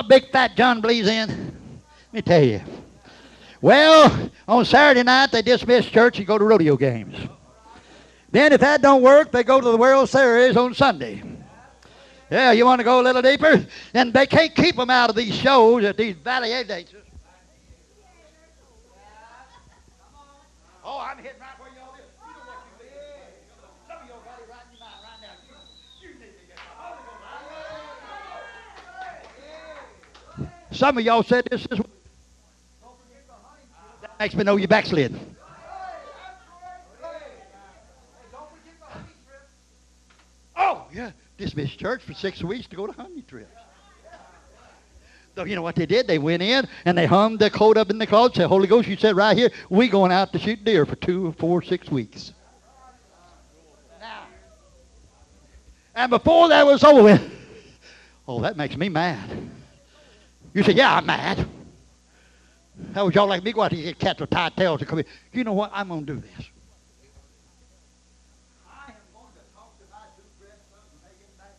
a big fat John Blees in? Let me tell you. Well, on Saturday night they dismiss church and go to rodeo games. Then if that don't work, they go to the World Series on Sunday. Yeah, you want to go a little deeper? And they can't keep them out of these shows at these Valley Aviators. Oh, I'm hitting right where y'all is. You know what you did. Some of y'all got it right in your mind right now. You, you need to get the Holy Ghost. Some of y'all said this is. That makes me know you backslid. Oh, yeah. Dismissed church for six weeks to go to hunting trips. So you know what they did? They went in and they hung their coat up in the closet. Said, "Holy Ghost, you said right here, we going out to shoot deer for two, four, six weeks." Now, and before that was over with, oh, that makes me mad. You say, "Yeah, I'm mad." How would y'all like me go out here and get cats with tied tails to come in? You know what? I'm going to do this. I am going to talk to my two grandsons when they get back.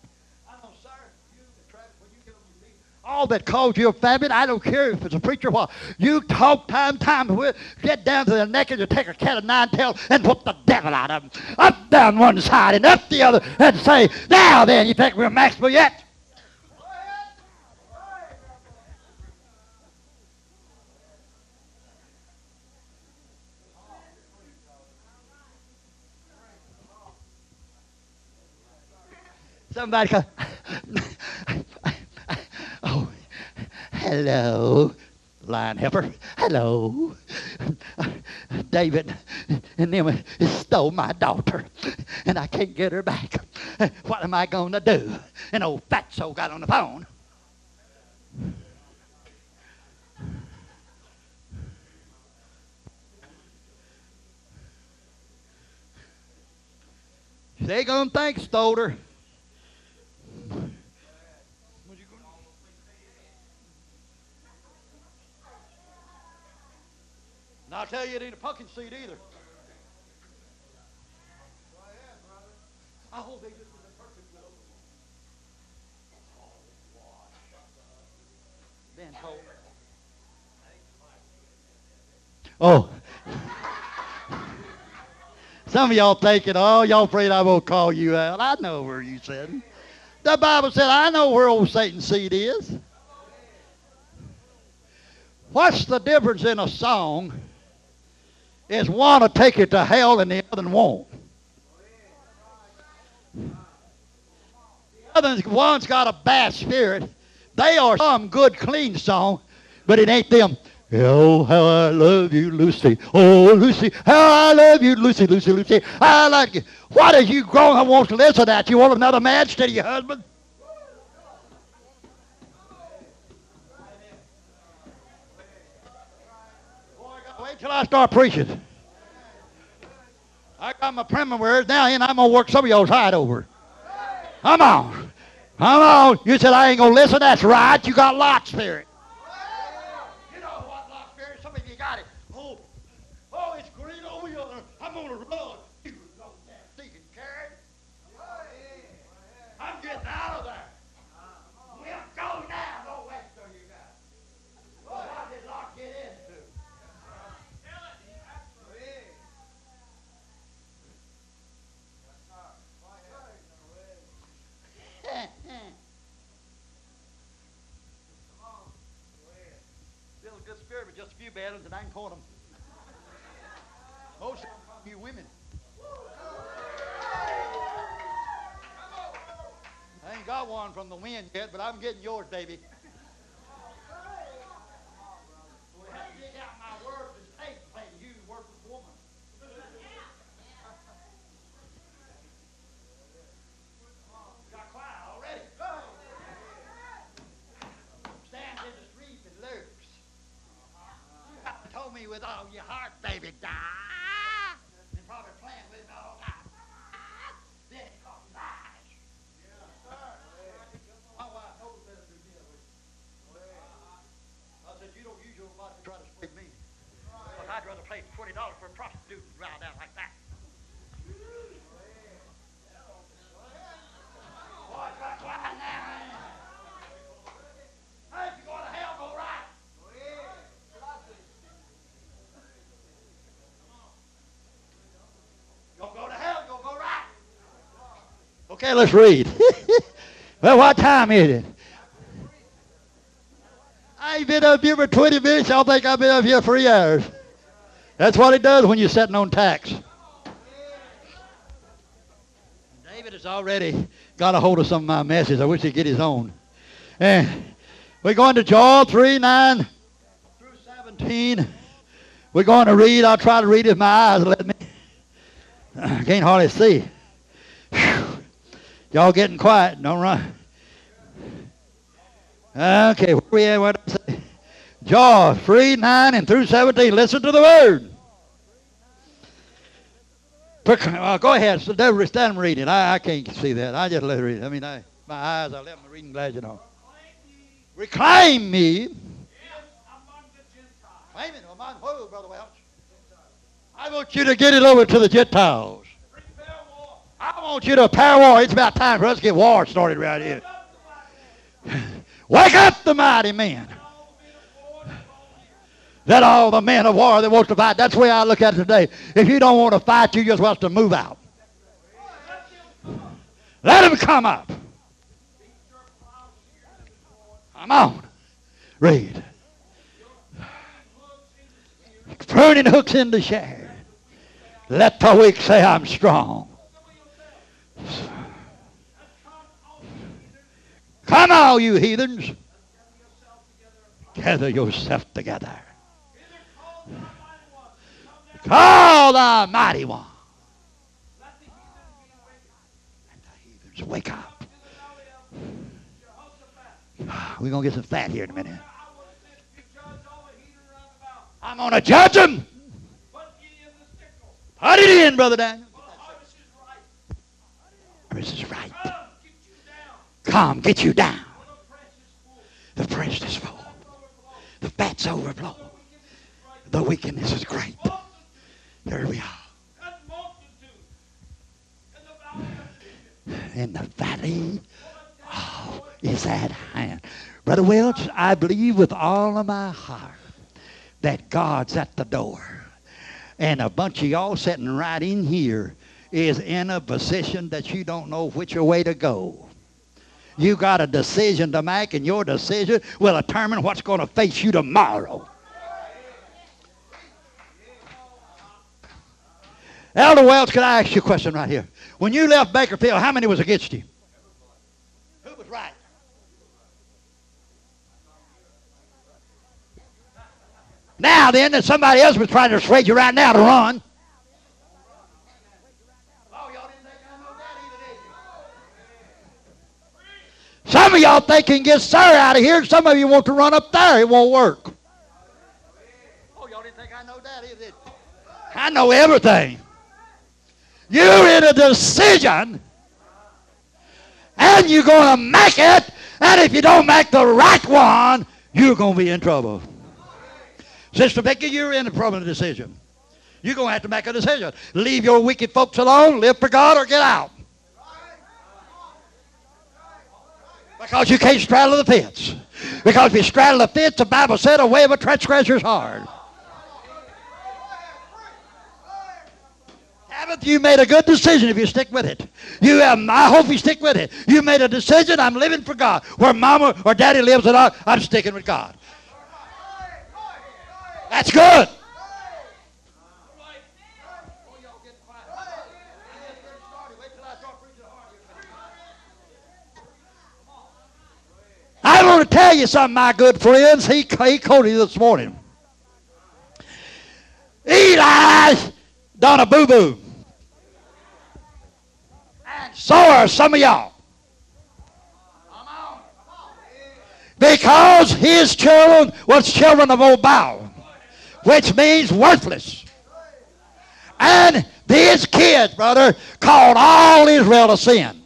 I'm going to serve you, the Travis, when you get on your feet. All that calls you a famine, I don't care if it's a preacher or what. You talk time, time, with, get down to the neck and you take a cat of nine tails and whoop the devil out of them. Up down one side and up the other and say, now then, you think we're Maxwell yet? Somebody come. oh, hello, line helper. Hello. David and them stole my daughter, and I can't get her back. What am I going to do? And old fatso got on the phone. They gonna think stole her. And I'll tell you, it ain't a pumpkin seed either. I hope they just perfect will. Oh. Some of y'all thinking, oh, y'all afraid I won't call you out. I know where you sitting. The Bible said, I know where old Satan's seed is. What's the difference in a song? Is one to take it to hell and the other won't. The other one's got a bad spirit. They are some good, clean song, but it ain't them. Oh, how I love you, Lucy. Oh, Lucy, how I love you, Lucy, Lucy, Lucy. I like you. What are you grown up wants to listen to that? You want another instead of your husband? Wait till I start preaching. I got my primer words now, and I'm gonna work some of y'all's hide over. Come on. Come on. You said I ain't gonna listen. That's right. You got Lot spirit. You know what Lot spirit? Some of you got it. Oh, oh, it's green over yonder. I'm gonna run. You know that stinking carrot. I'm getting out of there. We'll go now. No extra you got. What did Lot get into? Still a good spirit, but just a few bad ones, and I can caught them. Most of them from you women. I ain't got one from the wind yet, but I'm getting yours, baby. We have to dig out my brother paid $20 for a prostitute around out like that. Okay, let's read. well, what time is it? I've been up here for 20 minutes. I think I've been up here for three hours. That's what it does when you're sitting on tax. David has already got a hold of some of my messages. I wish he'd get his own. And we're going to Joel 3, 9 through 17. We're going to read. I'll try to read if my eyes let me. I can't hardly see. Whew. Y'all getting quiet. Don't run. Okay, where we at? What I say? Joel 3, 9 and through 17. Listen to the word. Uh, go ahead. So stand and read it. I, I can't see that. I just let her read it. I mean, I, my eyes, I left my reading glasses on. Reclaim me. Claim it among who, Brother Welch? I want you to get it over to the Gentiles. I want you to power war. It's about time for us to get war started right here. Wake up the mighty men. That all the men of war that wants to fight. That's the way I look at it today. If you don't want to fight, you just want to move out. Let them come up. Come on. Read. Pruning hooks in the share. Let the weak say I'm strong. Come all you heathens. Gather yourself together. Call the mighty one. And the heathens wake up. We're going to get some fat here in a minute. I'm going to judge them. Put it in, Brother Daniel. This is right. Come, get you down. The press is full. The fat's overflow. The wickedness is great. There we are. In the valley oh, is at hand. Brother Welch, I believe with all of my heart that God's at the door. And a bunch of y'all sitting right in here is in a position that you don't know which way to go. You got a decision to make, and your decision will determine what's going to face you tomorrow. Elder Welch, could I ask you a question right here? When you left Bakersfield, how many was against you? Who was right? Now then, that somebody else was trying to persuade you right now to run. Oh, some of y'all think you can get sir out of here, some of you want to run up there. It won't work. Oh, y'all didn't think I know that, did I know everything. You're in a decision, and you're going to make it, and if you don't make the right one, you're going to be in trouble. Sister Becky, you're in a problem decision. You're going to have to make a decision. Leave your wicked folks alone, live for God, or get out. Because you can't straddle the fence. Because if you straddle the fence, the Bible said, a way of a transgressor is hard. Haven't you made a good decision if you stick with it? You have, I hope you stick with it. You made a decision, I'm living for God. Where mama or daddy lives or not, I'm sticking with God. That's good. I want to tell you something, my good friends. He, he quoted this morning. Eli's done a boo-boo. And so some of y'all. Because his children was children of Belial, which means worthless. And these kids, brother, called all Israel to sin.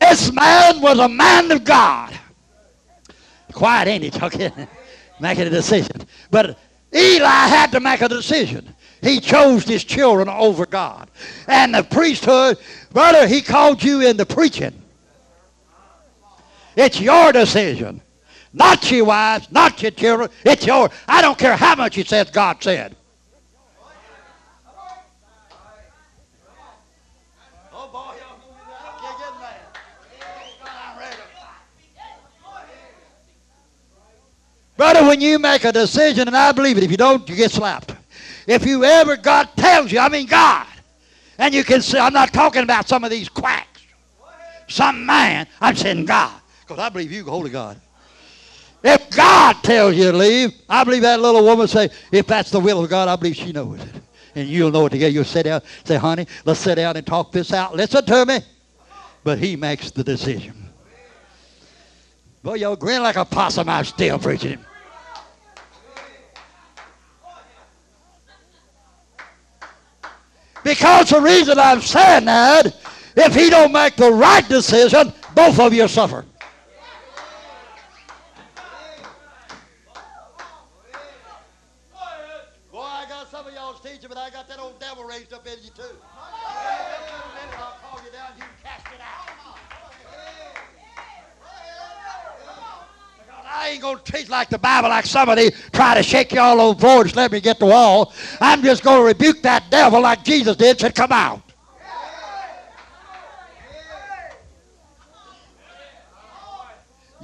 This man was a man of God. Quiet, ain't he? Okay. Making a decision. But Eli had to make a decision. He chose his children over God. And the priesthood, brother, he called you into preaching. It's your decision. Not your wives, not your children. It's your. I don't care how much he says God said. Brother, when you make a decision, and I believe it, if you don't, you get slapped. If you ever, God tells you, I mean God, and you can see, I'm not talking about some of these quacks, some man, I'm saying God, because I believe you, go Holy God. If God tells you to leave, I believe that little woman say, if that's the will of God, I believe she knows it. And you'll know it together. You'll sit down, say, honey, let's sit down and talk this out. Listen to me. But he makes the decision. Boy, y'all grin like a possum. I'm still preaching. Because the reason I'm saying that, if he don't make the right decision, both of you suffer. Boy, I got some of y'all's teaching, but I got that old devil raised up in you too. Ain't going to teach like the Bible, like somebody try to shake y'all on the floor and let me get the wall. I'm just going to rebuke that devil like Jesus did, said, come out.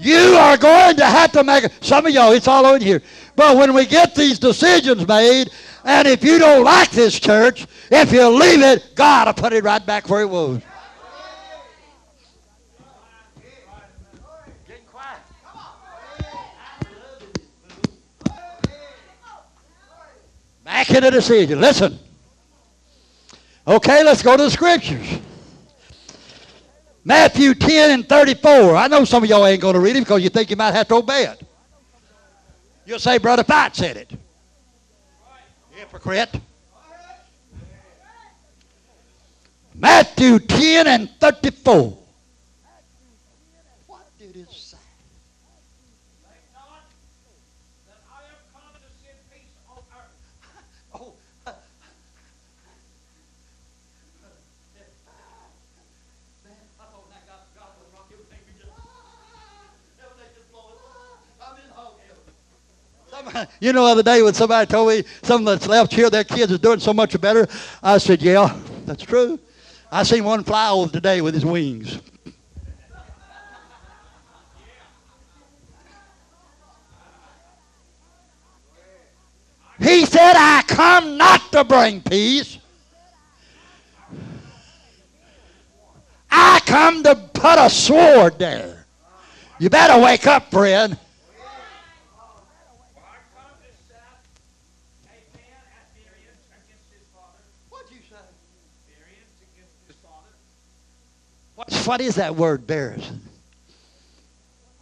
You are going to have to make. Some of y'all, it's all over here. But when we get these decisions made, and if you don't like this church, if you leave it, God will put it right back where it was. Making a decision. Listen. Okay, let's go to the scriptures. Matthew 10 and 34. I know some of y'all ain't going to read it because you think you might have to obey it. You'll say, Brother Pat said it. Hypocrite. Matthew 10 and 34. You know, the other day when somebody told me some that's left here, their kids are doing so much better, I said, yeah, that's true. I seen one fly over today with his wings. He said, I come not to bring peace. I come to put a sword there. You better wake up, friend. What'd you say? What's, what is that word, bears?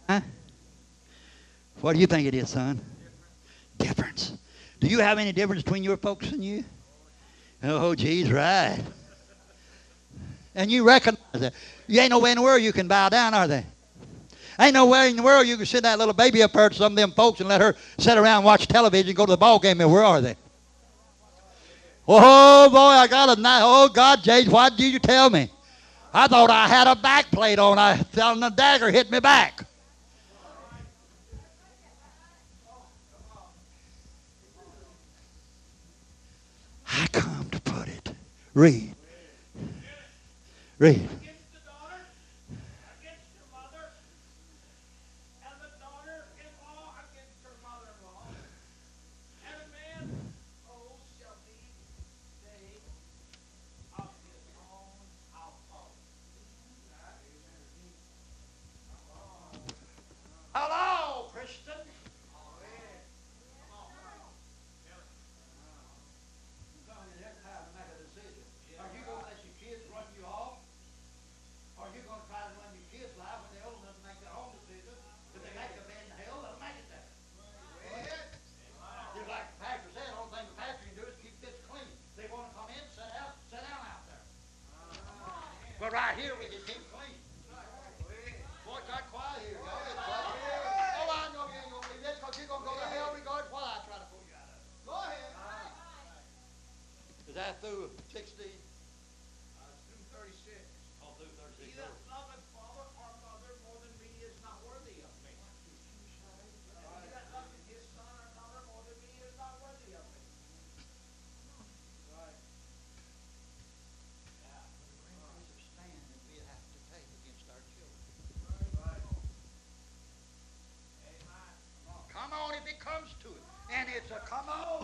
Huh? What do you think it is, son? Difference. Do you have any difference between your folks and you? Oh, geez, right. And you recognize that. You ain't nowhere in the world you can bow down, are they? Ain't nowhere in the world you can send that little baby up there to some of them folks and let her sit around and watch television and go to the ball game. And where are they? Oh, boy, I got a night. Oh, God, James, why did you tell me? I thought I had a back plate on. I felt the dagger hit me back. I come to put it. Read. Read. that comes to it. And it's a come-out.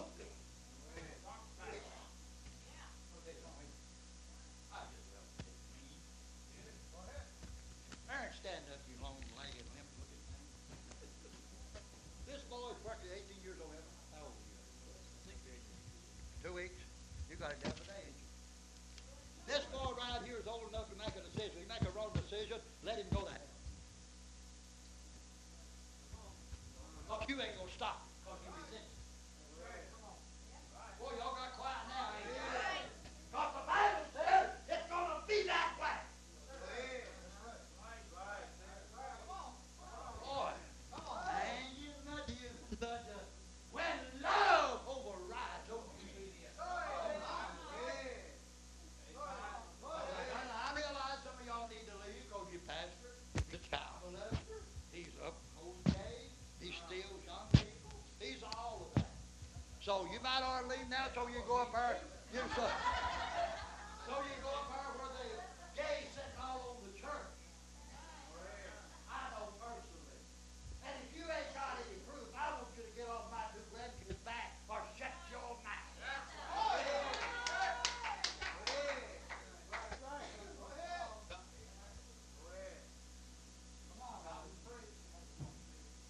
You ain't gonna stop. 'cause you resist. Boy, y'all got quiet now, ain't you? 'Cause the Bible says it's gonna be that way. Boy, ain't you not you, but uh, when love overrides obedience. I realize some of y'all need to leave because your pastor, the child molester, he's up holding days, he steals young people, he's all of that. So you might ought to leave now so you go up there, so, so you go up there where the gays sitting all over the church. I know personally. And if you ain't got any proof, I want you to get off my new grandkid's back or shut your mouth.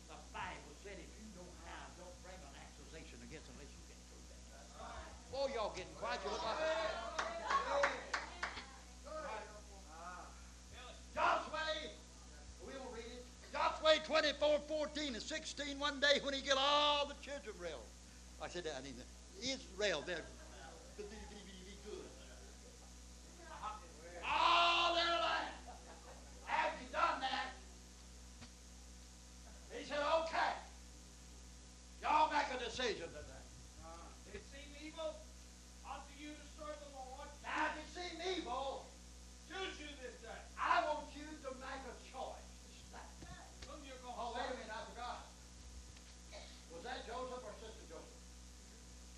The Bible said if you don't have, don't bring an accusation against unless you get through that. Oh, y'all getting quiet. You look like Joshua, we will read it. Joshua ah, 24, 14 and 16, one day when he get all the children of Israel. I said I need Israel, they're good. All their land. Have you done that? He said, okay. Y'all make a decision today. It seem evil unto you to serve the Lord. Now, if it seem evil, Choose you this day I want you to make a choice. whom you're going Oh, to wait a serve. minute, I forgot. Was that Joseph or Sister Joseph?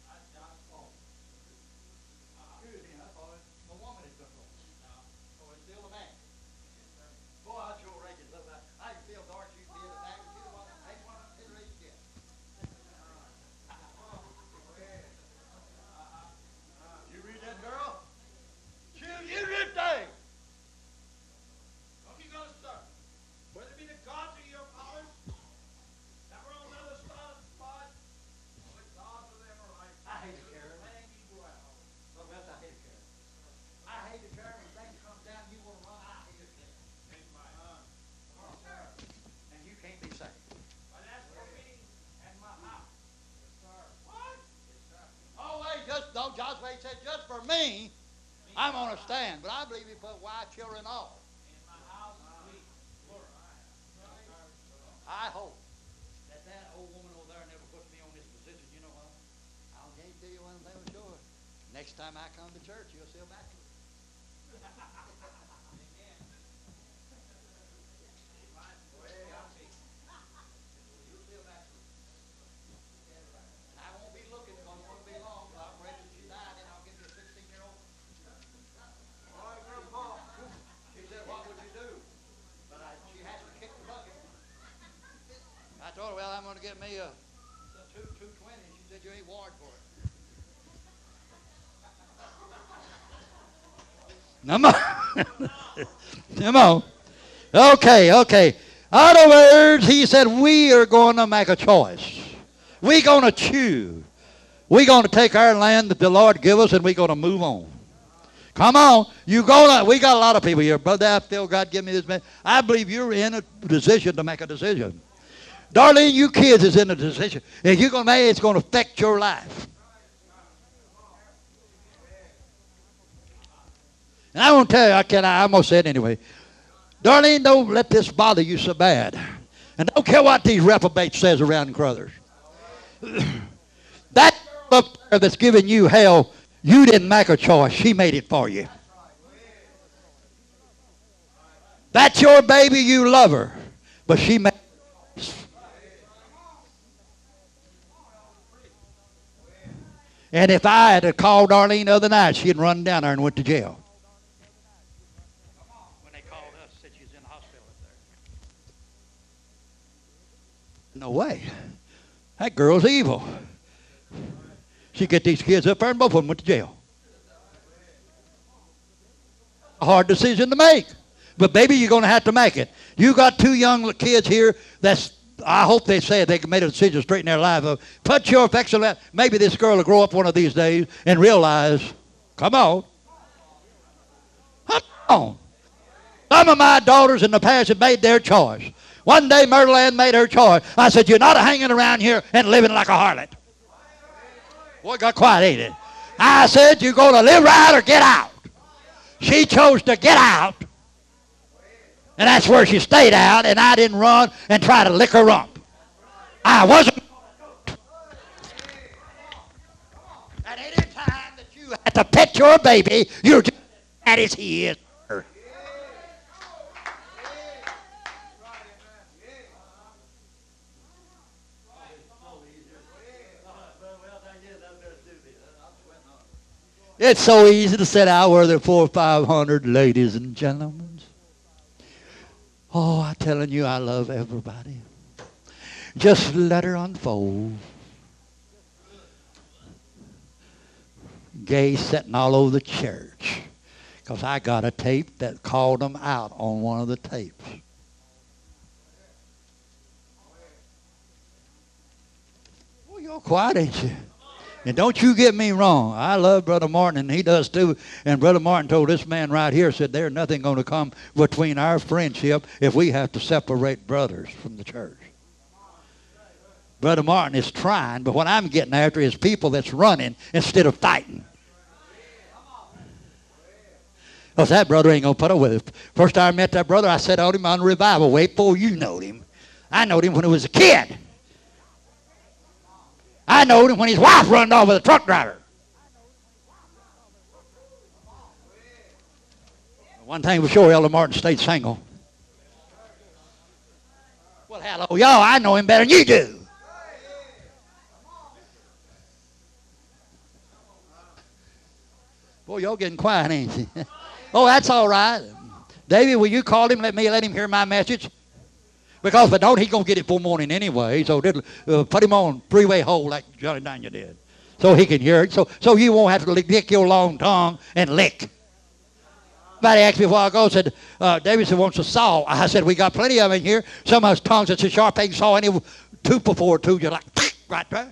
That's John's fault. Excuse me, I thought it, the woman had been wrong. Oh, it's still the man. Boy, I sure reckon love that. I can feel dark you did it back. You know what? Ain't one of them raised yet. You read that girl? Choose you this day. Whom you going to serve? Whether it be the gods of your fathers that were on the other side of the flood, or the gods of the Amorites. I hate to carry. Land you dwell. Well, that's I hate to carry. I hate to carry when things come down, you want to run, I hate to carry. And you can't be saved. But as for me and my house, what? Oh, wait, just, no, Joshua said, just for me, I'm going to stand. But I believe he put white children all. In my house, we work. I hope that that old woman over there never puts me on this position. You know what? I'll guarantee you one thing for sure. Next time I come to church, you'll see a back to it. You'll see a back to it. And I won't be looking, it won't be long, till I'm ready to die, then I'll give you a sixteen-year-old. She said, what would you do? But I, she has to kick the bucket. I told her, well, I'm going to get me a, a two two twenty. She said, you ain't wired for it. Come on. Come on. Okay, okay. Other words, he said, we are going to make a choice. We're going to choose. We're going to take our land that the Lord give us and we're going to move on. Come on. You gonna we got a lot of people here. Brother, I feel God give me this man. I believe you're in a position to make a decision. Darlene, you kids is in a decision. If you're gonna make it, it's gonna affect your life. And I won't tell you, I can't. I'm gonna say it anyway. Darlene, don't let this bother you so bad. And don't care what these reprobates says around Crothers. that up there that's giving you hell, you didn't make a choice. She made it for you. That's your baby, you love her. But she made And if I had called call Darlene the other night, she'd run down there and went to jail. When they called us, said she's in the hospital up there. No way. That girl's evil. She get these kids up there and both of them went to jail. A hard decision to make. But baby, you're going to have to make it. You got two young kids here that's I hope they say they made a decision to straighten their life up. Put your affection on Maybe this girl will grow up one of these days and realize, come on. Come on. Some of my daughters in the past have made their choice. One day Myrtle Ann made her choice. I said, You're not hanging around here and living like a harlot. Boy, got quiet, ain't it? I said, You're going to live right or get out. She chose to get out. And that's where she stayed out, and I didn't run and try to lick her rump. I wasn't. At any time that you had to pet your baby, you're just as as he is. It's so easy to sit out where there are four or five hundred ladies and gentlemen. Oh, I'm telling you, I love everybody. Just let her unfold. Gay sitting all over the church. Because I got a tape that called them out on one of the tapes. Well, you're quiet, ain't you? And don't you get me wrong. I love Brother Martin, and he does too. And Brother Martin told this man right here, said, there's nothing going to come between our friendship if we have to separate brothers from the church. Brother Martin is trying, but what I'm getting after is people that's running instead of fighting. Because that brother ain't going to put up with it. First time I met that brother, I said on him on revival. Wait before you knowed him. I knowed him when he was a kid. I knowed him when his wife run off with a truck driver. One thing for sure, Elder Martin stayed single. Well, hello, y'all. I know him better than you do. Boy, y'all getting quiet, ain't you? oh, that's all right. David, will you call him? Let me let him hear my message. Because if I don't, he's going to get it full morning anyway. So uh, put him on three-way hold like Johnny Daniel did. So he can hear it. So, so you won't have to lick your long tongue and lick. Somebody asked me a while ago, said, uh, Davidson wants a saw. I said, we got plenty of them here. Some of us tongues that's a sharp ain't saw any two before two. You're like, right there.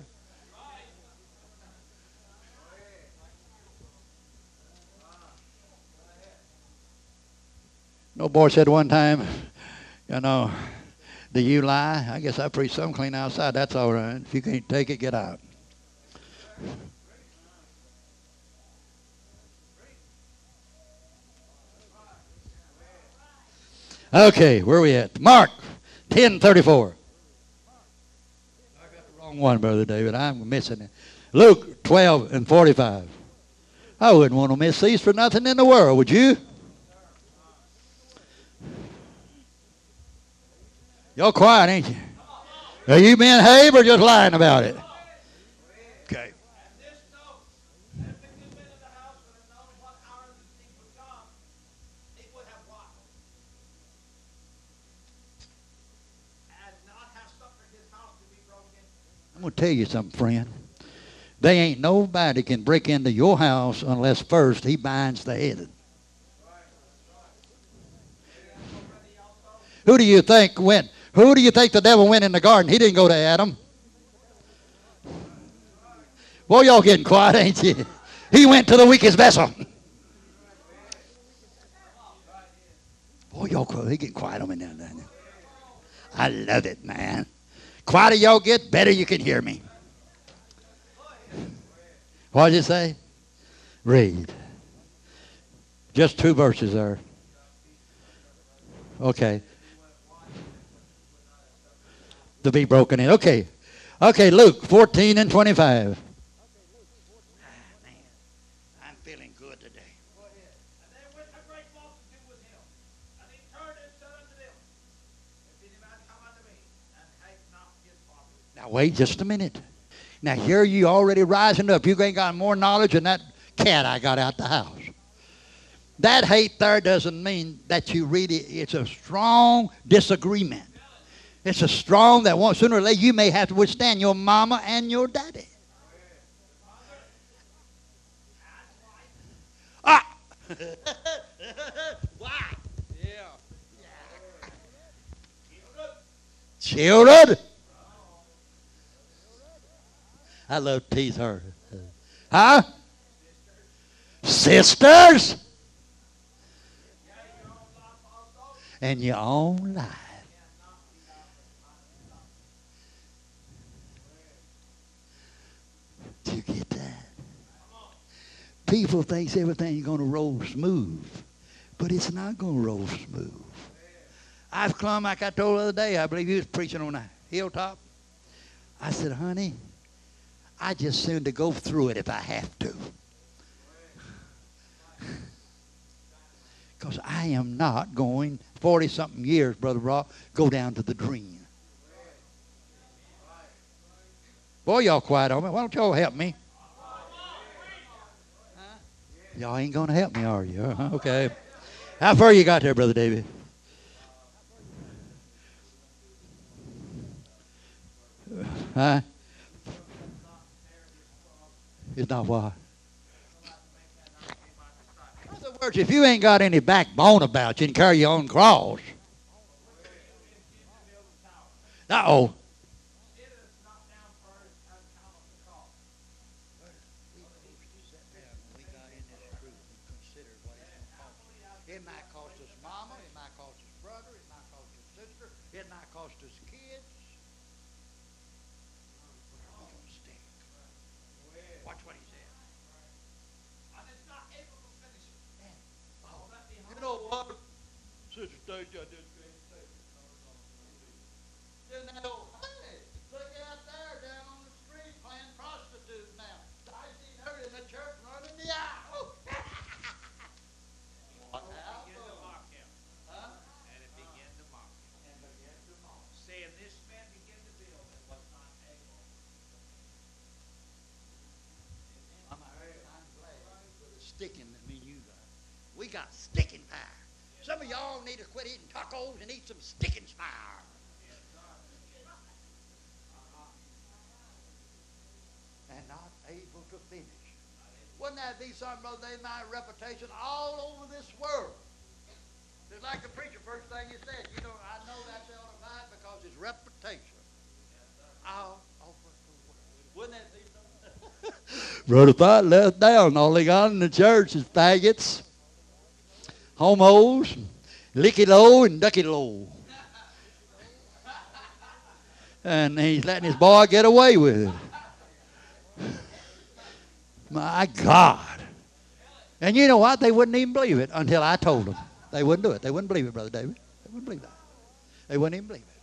No boy said one time, you know, do you lie? I guess I preach some clean outside. That's all right. If you can't take it, get out. Okay, where are we at? Mark 10:34. I got the wrong one, Brother David. I'm missing it. Luke 12 and 45. I wouldn't want to miss these for nothing in the world, would you? Y'all quiet, ain't you? Are you being Habe or just lying about it? Okay. I'm going to tell you something, friend. They ain't nobody can break into your house unless first he binds the head. Who do you think went who do you think the devil went in the garden? He didn't go to Adam. Boy, y'all getting quiet, ain't you? He went to the weakest vessel. Boy, y'all he getting quiet on me now. I love it, man. Quieter y'all get, better you can hear me. What did it say? Read. Just two verses there. Okay to be broken in. Okay. Okay, Luke 14 and 25. I'm feeling good today. Now wait just a minute. Now here you already rising up. You ain't got more knowledge than that cat I got out the house. That hate there doesn't mean that you really, it's a strong disagreement. It's a strong that won't, sooner or later, you may have to withstand your mama and your daddy. Ah! Why? Yeah. Children. I love to tease her. Huh? Sisters. And your own life. You get that? People think everything's going to roll smooth, but it's not going to roll smooth. I've come, like I told the other day, I believe he was preaching on a hilltop. I said, honey, I just soon to go through it if I have to. Because I am not going, 40 something years, Brother Rock, go down to the dream. Boy, y'all quiet on me. Why don't y'all help me? Y'all ain't going to help me, are you? Uh-huh, okay. How far you got there, Brother David? Huh? It's not what? In other words, if you ain't got any backbone about you and carry your own cross. Uh oh. It might cost us mama, it might cost us brother, it might cost us sister, it might cost us kids. We're gonna stick. Watch what he said. And it's not able to finish it. Oh, you know what? Sister Stacy, I did Then that old, hey, look out there down on the street playing prostitute now. I seen her in the church running the aisle. what Begin to happened? mock him. Huh? And it began to mock him. And began to mock. Saying, this man began to build and was not able. I'm, I'm glad for the sticking that me and you got. We got sticking fire. Some of y'all need to quit eating tacos and eat some sticking fire. And not able to finish. Wouldn't that be something, Brother Dave, my reputation all over this world? Just like the preacher, first thing he said, you know, I know that's elevated because his reputation all over the world. Wouldn't that be something? Brother Thought left down. All they got in the church is faggots, homos, licky low, and ducky low. And he's letting his boy get away with it. My God. And you know what? They wouldn't even believe it until I told them. They wouldn't do it. They wouldn't believe it, Brother David. They wouldn't believe that. They wouldn't even believe it.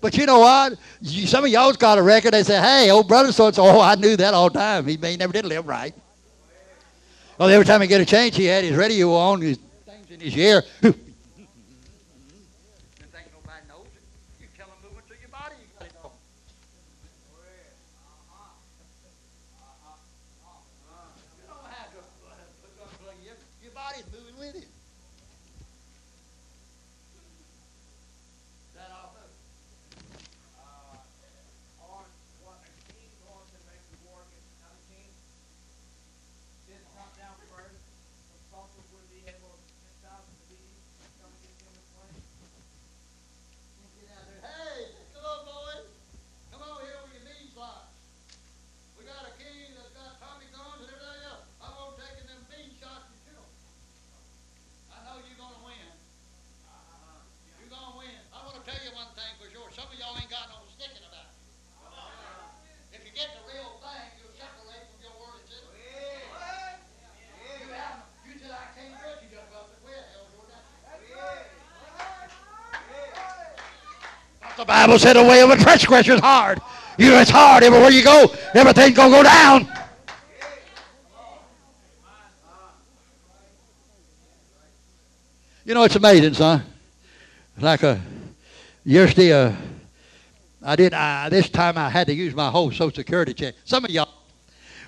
But you know what? You, some of y'all's got a record. They say, hey, old brother so and so, oh, I knew that all the time. He, he never did live right. Well, every time he get a change, he had his radio on, his things in his ear. Didn't think nobody knows it. You tell him moving through your body, you got it on. You don't have to uh, put something in you. Your body's moving with it. That all good. Uh, on what a king going to make the war against another king. Didn't come down first. Consulted with the able ten thousand to be come against him with twenty. Get out there. Hey, come on, boys. Come over here with your mean slots. We got a king that's got Tommy guns and everything else. I'm gonna take them mean shots and kill 'em. I know you're gonna win. You're gonna win. I wanna tell you one thing for sure. Some of y'all ain't got no sticking about it. If you get the real thing, you'll separate from your worldly system. You haven't. You said I can't do it. You just got to quit. Hell, you're not. The Bible said the way of a transgressor is hard. You know it's hard everywhere you go. Everything's gonna go down. You know it's amazing, son. Like a yesterday, uh, I did. I, this time I had to use my whole Social Security check. Some of y'all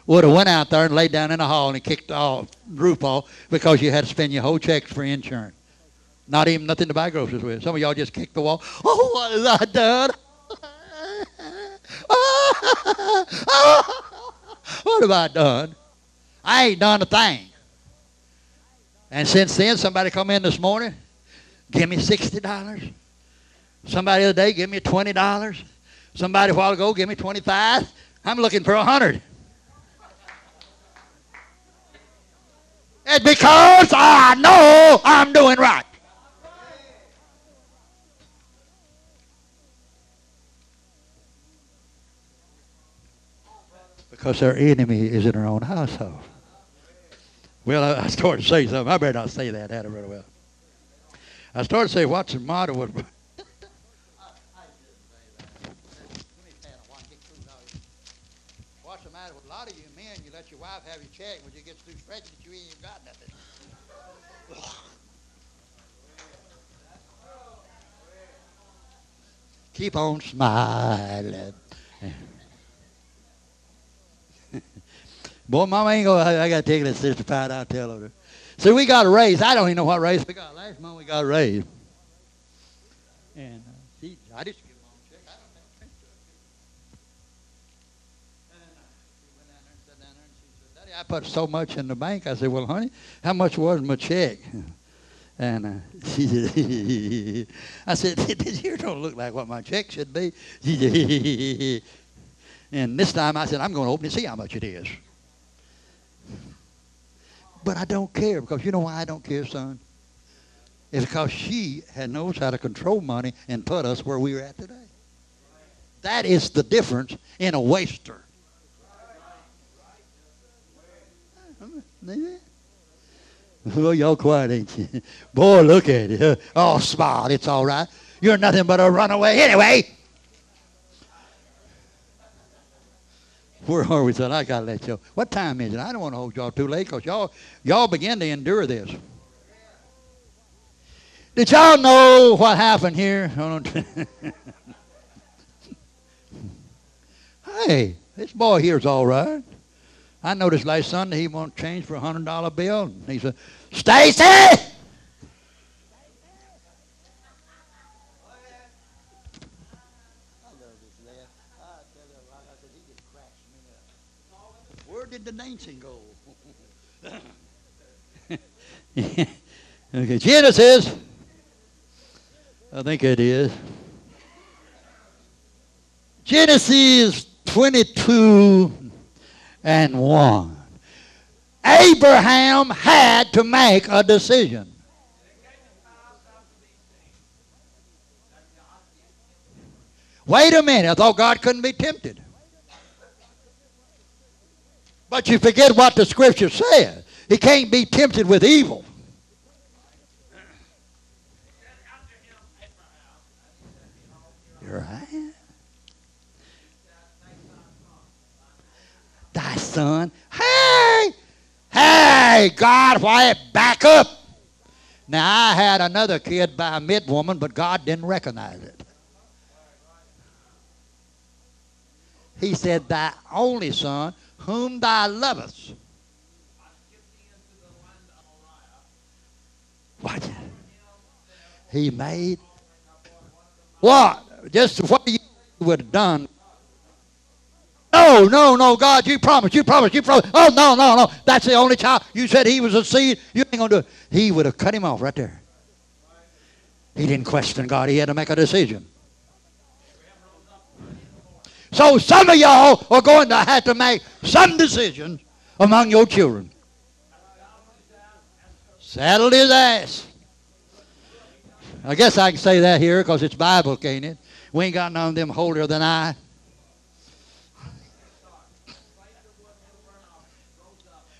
would have went out there and laid down in the hall and kicked the roof off because you had to spend your whole check for insurance. Not even nothing to buy groceries with. Some of y'all just kick the wall. Oh, what I done? what have I done? I ain't done a thing. And since then, somebody come in this morning, give me $60. Somebody the other day, give me $20. Somebody a while ago, give me 25 I'm looking for a 100 It's because I know I'm doing right. Because their enemy is in their own household. Well, I, I started to say something. I better not say that. That really well. I started to say, what's the matter with What's the matter with a lot of you men? You let your wife have your check when you get through stretching it, you ain't got nothing. Keep on smiling. Boy, Mama ain't gonna. I gotta take this sister Pat. I'll tell her. See, we got a raise. I don't even know what raise we got. Last month we got a raise. And uh, she, I just give my own check. I don't to transfer. And uh, she went down there and sat down there and she said, Daddy, I put so much in the bank. I said, Well, honey, how much was my check? And uh, she said, I said, this here don't look like what my check should be. And this time I said, I'm going to open it and see how much it is. But I don't care because you know why I don't care, son? It's because she had knows how to control money and put us where we are at today. That is the difference in a waster. Well, y'all quiet, ain't you? Boy, look at it. Oh, smile. It's all right. You're nothing but a runaway anyway. Where are we, son? I got to let you. What time is it? I don't want to hold y'all too late because y'all, y'all begin to endure this. Did y'all know what happened here? hey, this boy here's all right. I noticed last Sunday he wanted change for a hundred dollar bill. And he said, Stacy! Did the dancing go? okay, Genesis. I think it is. Genesis 22 and 1. Abraham had to make a decision. Wait a minute. I thought God couldn't be tempted. But you forget what the scripture says. He can't be tempted with evil. You're right. Thy son. Hey! Hey, God, why back up? Now, I had another kid by a mid woman, but God didn't recognize it. He said, Thy only son, whom thou lovest. It. He made what? Just what you would have done. No, no, no, God, you promised, you promised, you promised. Oh, no, no, no. That's the only child. You said he was a seed. You ain't going to do it. He would have cut him off right there. He didn't question God. He had to make a decision. So some of y'all are going to have to make some decisions among your children. Saddled his ass. I guess I can say that here because it's Bible, can't it? We ain't got none of them holier than I.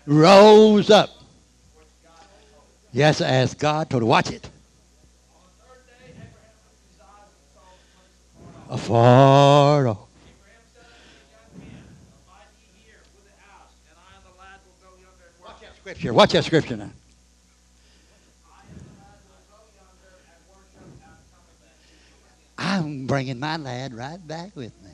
Rose up. Yes, as God her. Watch it. Afar off. Watch that scripture. Watch that scripture now. I'm bringing my lad right back with me.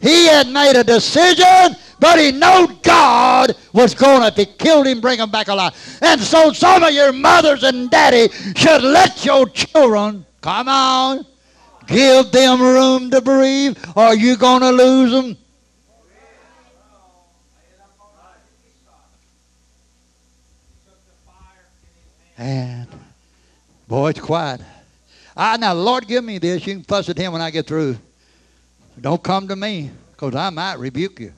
He had made a decision But he knowed God was going to, if he killed him, bring him back alive. And so some of your mothers and daddy should let your children, come on, give them room to breathe, or you going to lose them. And boy, it's quiet. I now, Lord, give me this. You can fuss at him when I get through. Don't come to me, because I might rebuke you.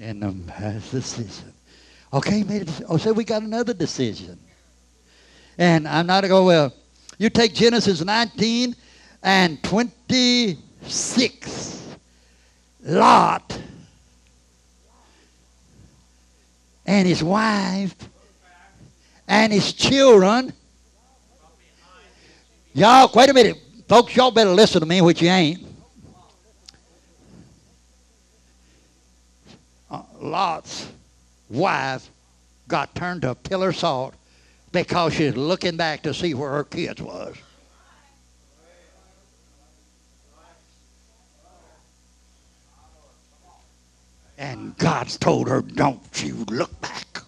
And um, that's the decision. Okay, made a decision. Oh, so we got another decision. And I'm not going, well, you take Genesis 19 and 26. Lot and his wife and his children. Y'all, wait a minute. Folks, y'all better listen to me, which you ain't. Uh, Lot's wife got turned to pillar salt because she's looking back to see where her kids was. And God's told her, don't you look back.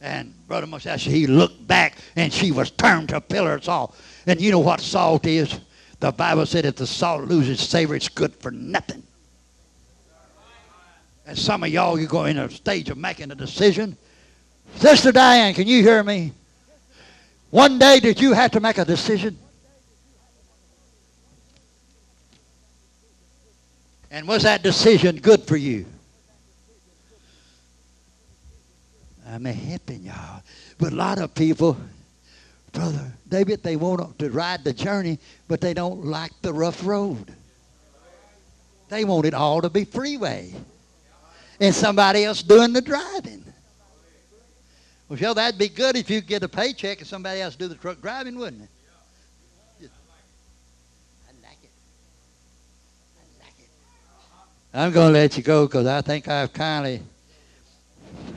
And Brother Moses, he looked back and she was turned to a pillar of salt. And you know what salt is? The Bible said if the salt loses savor, it's good for nothing. And some of y'all, you go in a stage of making a decision. Sister Diane, can you hear me? One day did you have to make a decision? And was that decision good for you? I'm helping y'all. But a lot of people, brother David, they want to ride the journey, but they don't like the rough road. They want it all to be freeway. And somebody else doing the driving. Well, Phil, that'd be good if you get a paycheck and somebody else do the truck driving, wouldn't it? I like it. I like it. I'm going to let you go because I think I've kindly.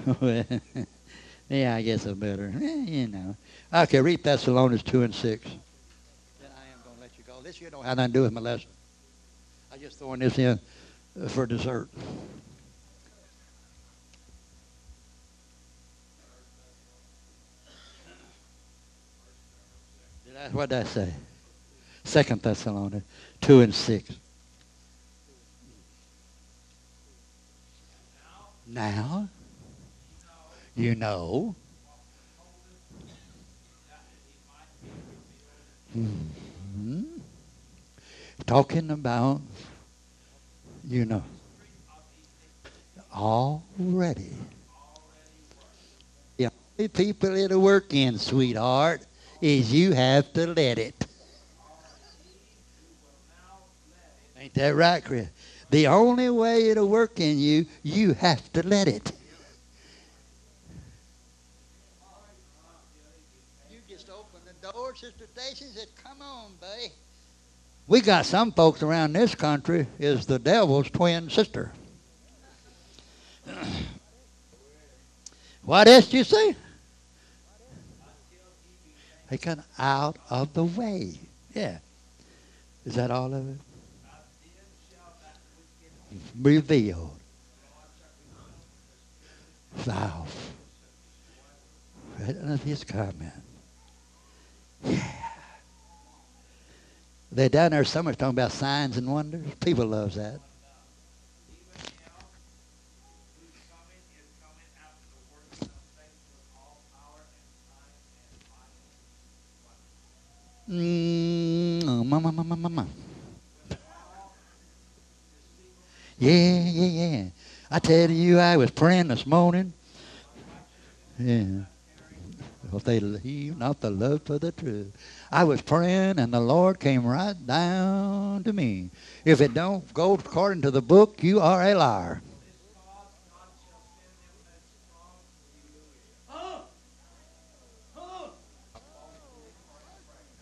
yeah, I guess I'm better. Eh, you know. Okay, read Thessalonians 2 and 6. Then I am going to let you go. This you don't have nothing to do with my lesson. I'm just throwing this in for dessert. Did I, what did I say? Second Thessalonians 2 and 6. Now, you know. hmm Talking about, you know, already. The only people it'll work in, sweetheart, is you have to let it. Ain't that right, Chris? The only way it'll work in you, you have to let it. You just open the door, Sister Stacy said, Come on, buddy. We got some folks around this country is the devil's twin sister. what else do you say? They come out of the way. Yeah. Is that all of it? Revealed. Thou. Right under his comment. Yeah. They're down there somewhere talking about signs and wonders. People loves that. Mm, mama, mama, mama. Yeah, yeah, yeah. I tell you, I was praying this morning. Yeah. If they leave not the love for the truth. I was praying and the Lord came right down to me. If it don't go according to the book, you are a liar.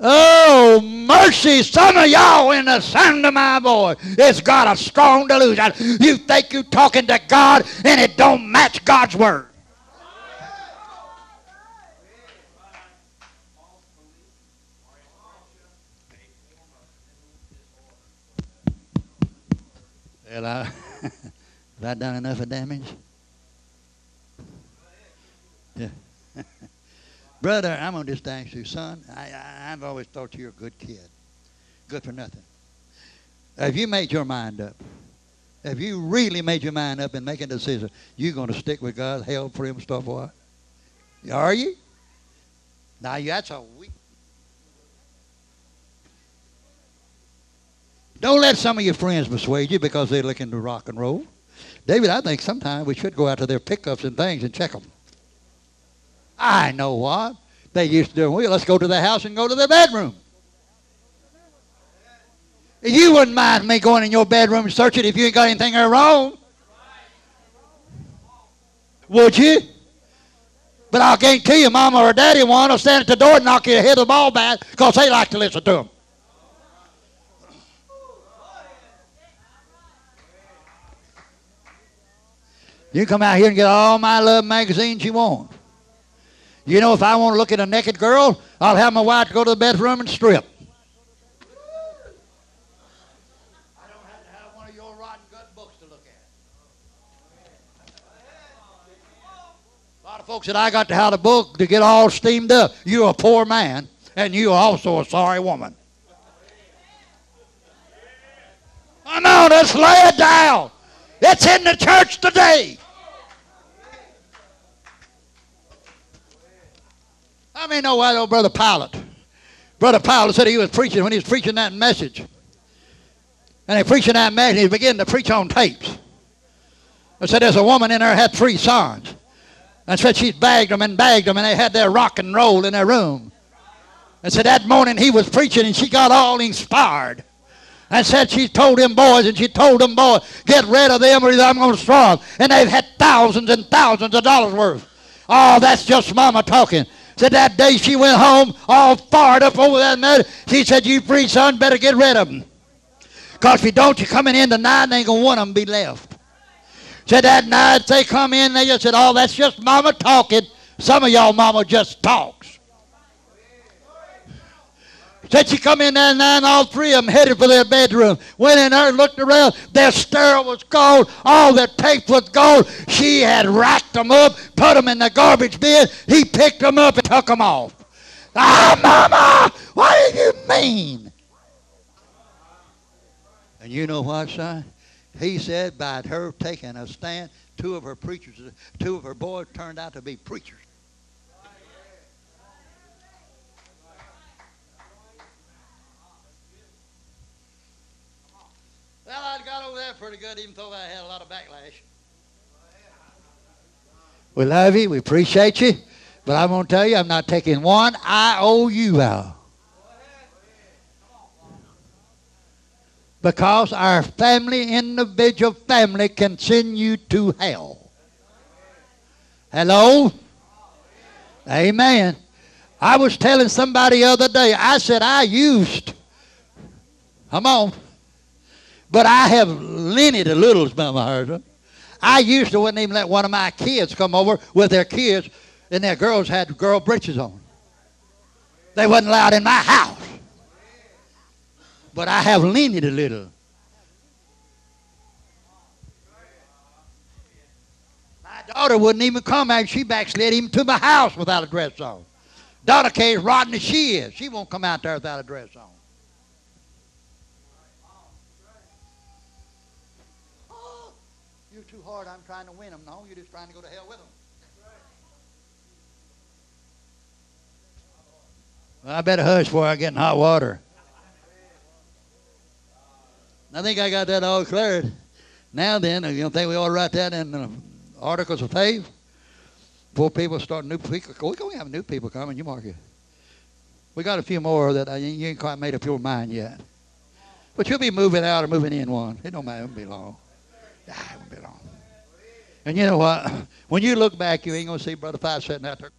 Oh, mercy, some of y'all in the sound of my voice It's got a strong delusion. You think you're talking to God and it don't match God's word. Well, I, have I done enough of damage? Yeah. Brother, I'm going to just ask you, son, I, I, I've always thought you're a good kid. Good for nothing. Have you made your mind up? Have you really made your mind up and making a decision? You're going to stick with God, hell for him, stuff what? Are you? Now, that's a weak. Don't let some of your friends persuade you because they're looking to rock and roll. David, I think sometimes we should go out to their pickups and things and check them. I know what. They used to do, well, let's go to the house and go to their bedroom. You wouldn't mind me going in your bedroom and searching if you ain't got anything there wrong. Would you? But I'll guarantee you, Mama or Daddy want to stand at the door and knock you head of the ball bat because they like to listen to them. You come out here and get all my love magazines you want. You know, if I want to look at a naked girl, I'll have my wife go to the bedroom and strip. I don't have to have one of your rotten gut books to look at. A lot of folks that I got to have a book to get all steamed up. You're a poor man, and you're also a sorry woman. I know, let's lay it down. It's in the church today. I mean, know why, old Brother Pilate. Brother Pilate said he was preaching when he was preaching that message. And he preaching that message, he began to preach on tapes. I said there's a woman in there had three sons. And said she's bagged them and bagged them, and they had their rock and roll in their room. And said that morning he was preaching, and she got all inspired. And said she told them boys, and she told them boys, get rid of them or I'm going to destroy them. And they've had thousands and thousands of dollars worth. Oh, that's just mama talking. Said that day she went home all fired up over that matter. She said, you free son, better get rid of them. Because if you don't, you're coming in tonight and ain't going to one of them be left. Said that night they come in, they just said, oh, that's just mama talking. Some of y'all mama just talks. Said she come in there and all three of them headed for their bedroom. Went in there, and looked around. Their sterile was gone. All their tape was gone. She had racked them up, put them in the garbage bin. He picked them up and took them off. Ah, Mama, what do you mean? And you know what, son? He said by her taking a stand, two of her preachers, two of her boys turned out to be preachers. Well, I got over that pretty good, even though I had a lot of backlash. We love you. We appreciate you. But I'm going to tell you, I'm not taking one IOU out. Because our family, individual family, can send you to hell. Hello? Amen. I was telling somebody the other day, I said I used, come on, but I have lineed a little my husband. I used to wouldn't even let one of my kids come over with their kids, and their girls had girl breeches on. They wasn't allowed in my house. But I have leaned a little. My daughter wouldn't even come out. She backslid even to my house without a dress on. Daughter came rotten as she is. She won't come out there without a dress on. You're too hard. I'm trying to win them. No, you're just trying to go to hell with them. I better hush before I get in hot water. I think I got that all cleared. Now then, you don't think we ought to write that in the articles of faith? Before people start new people, we're going to have new people coming. You mark it. We got a few more that uh, you ain't quite made up your mind yet. But you'll be moving out or moving in one. It don't matter. It won't be long. Ah, it won't be long. And you know what? When you look back, you ain't going to see Brother Five sitting out there.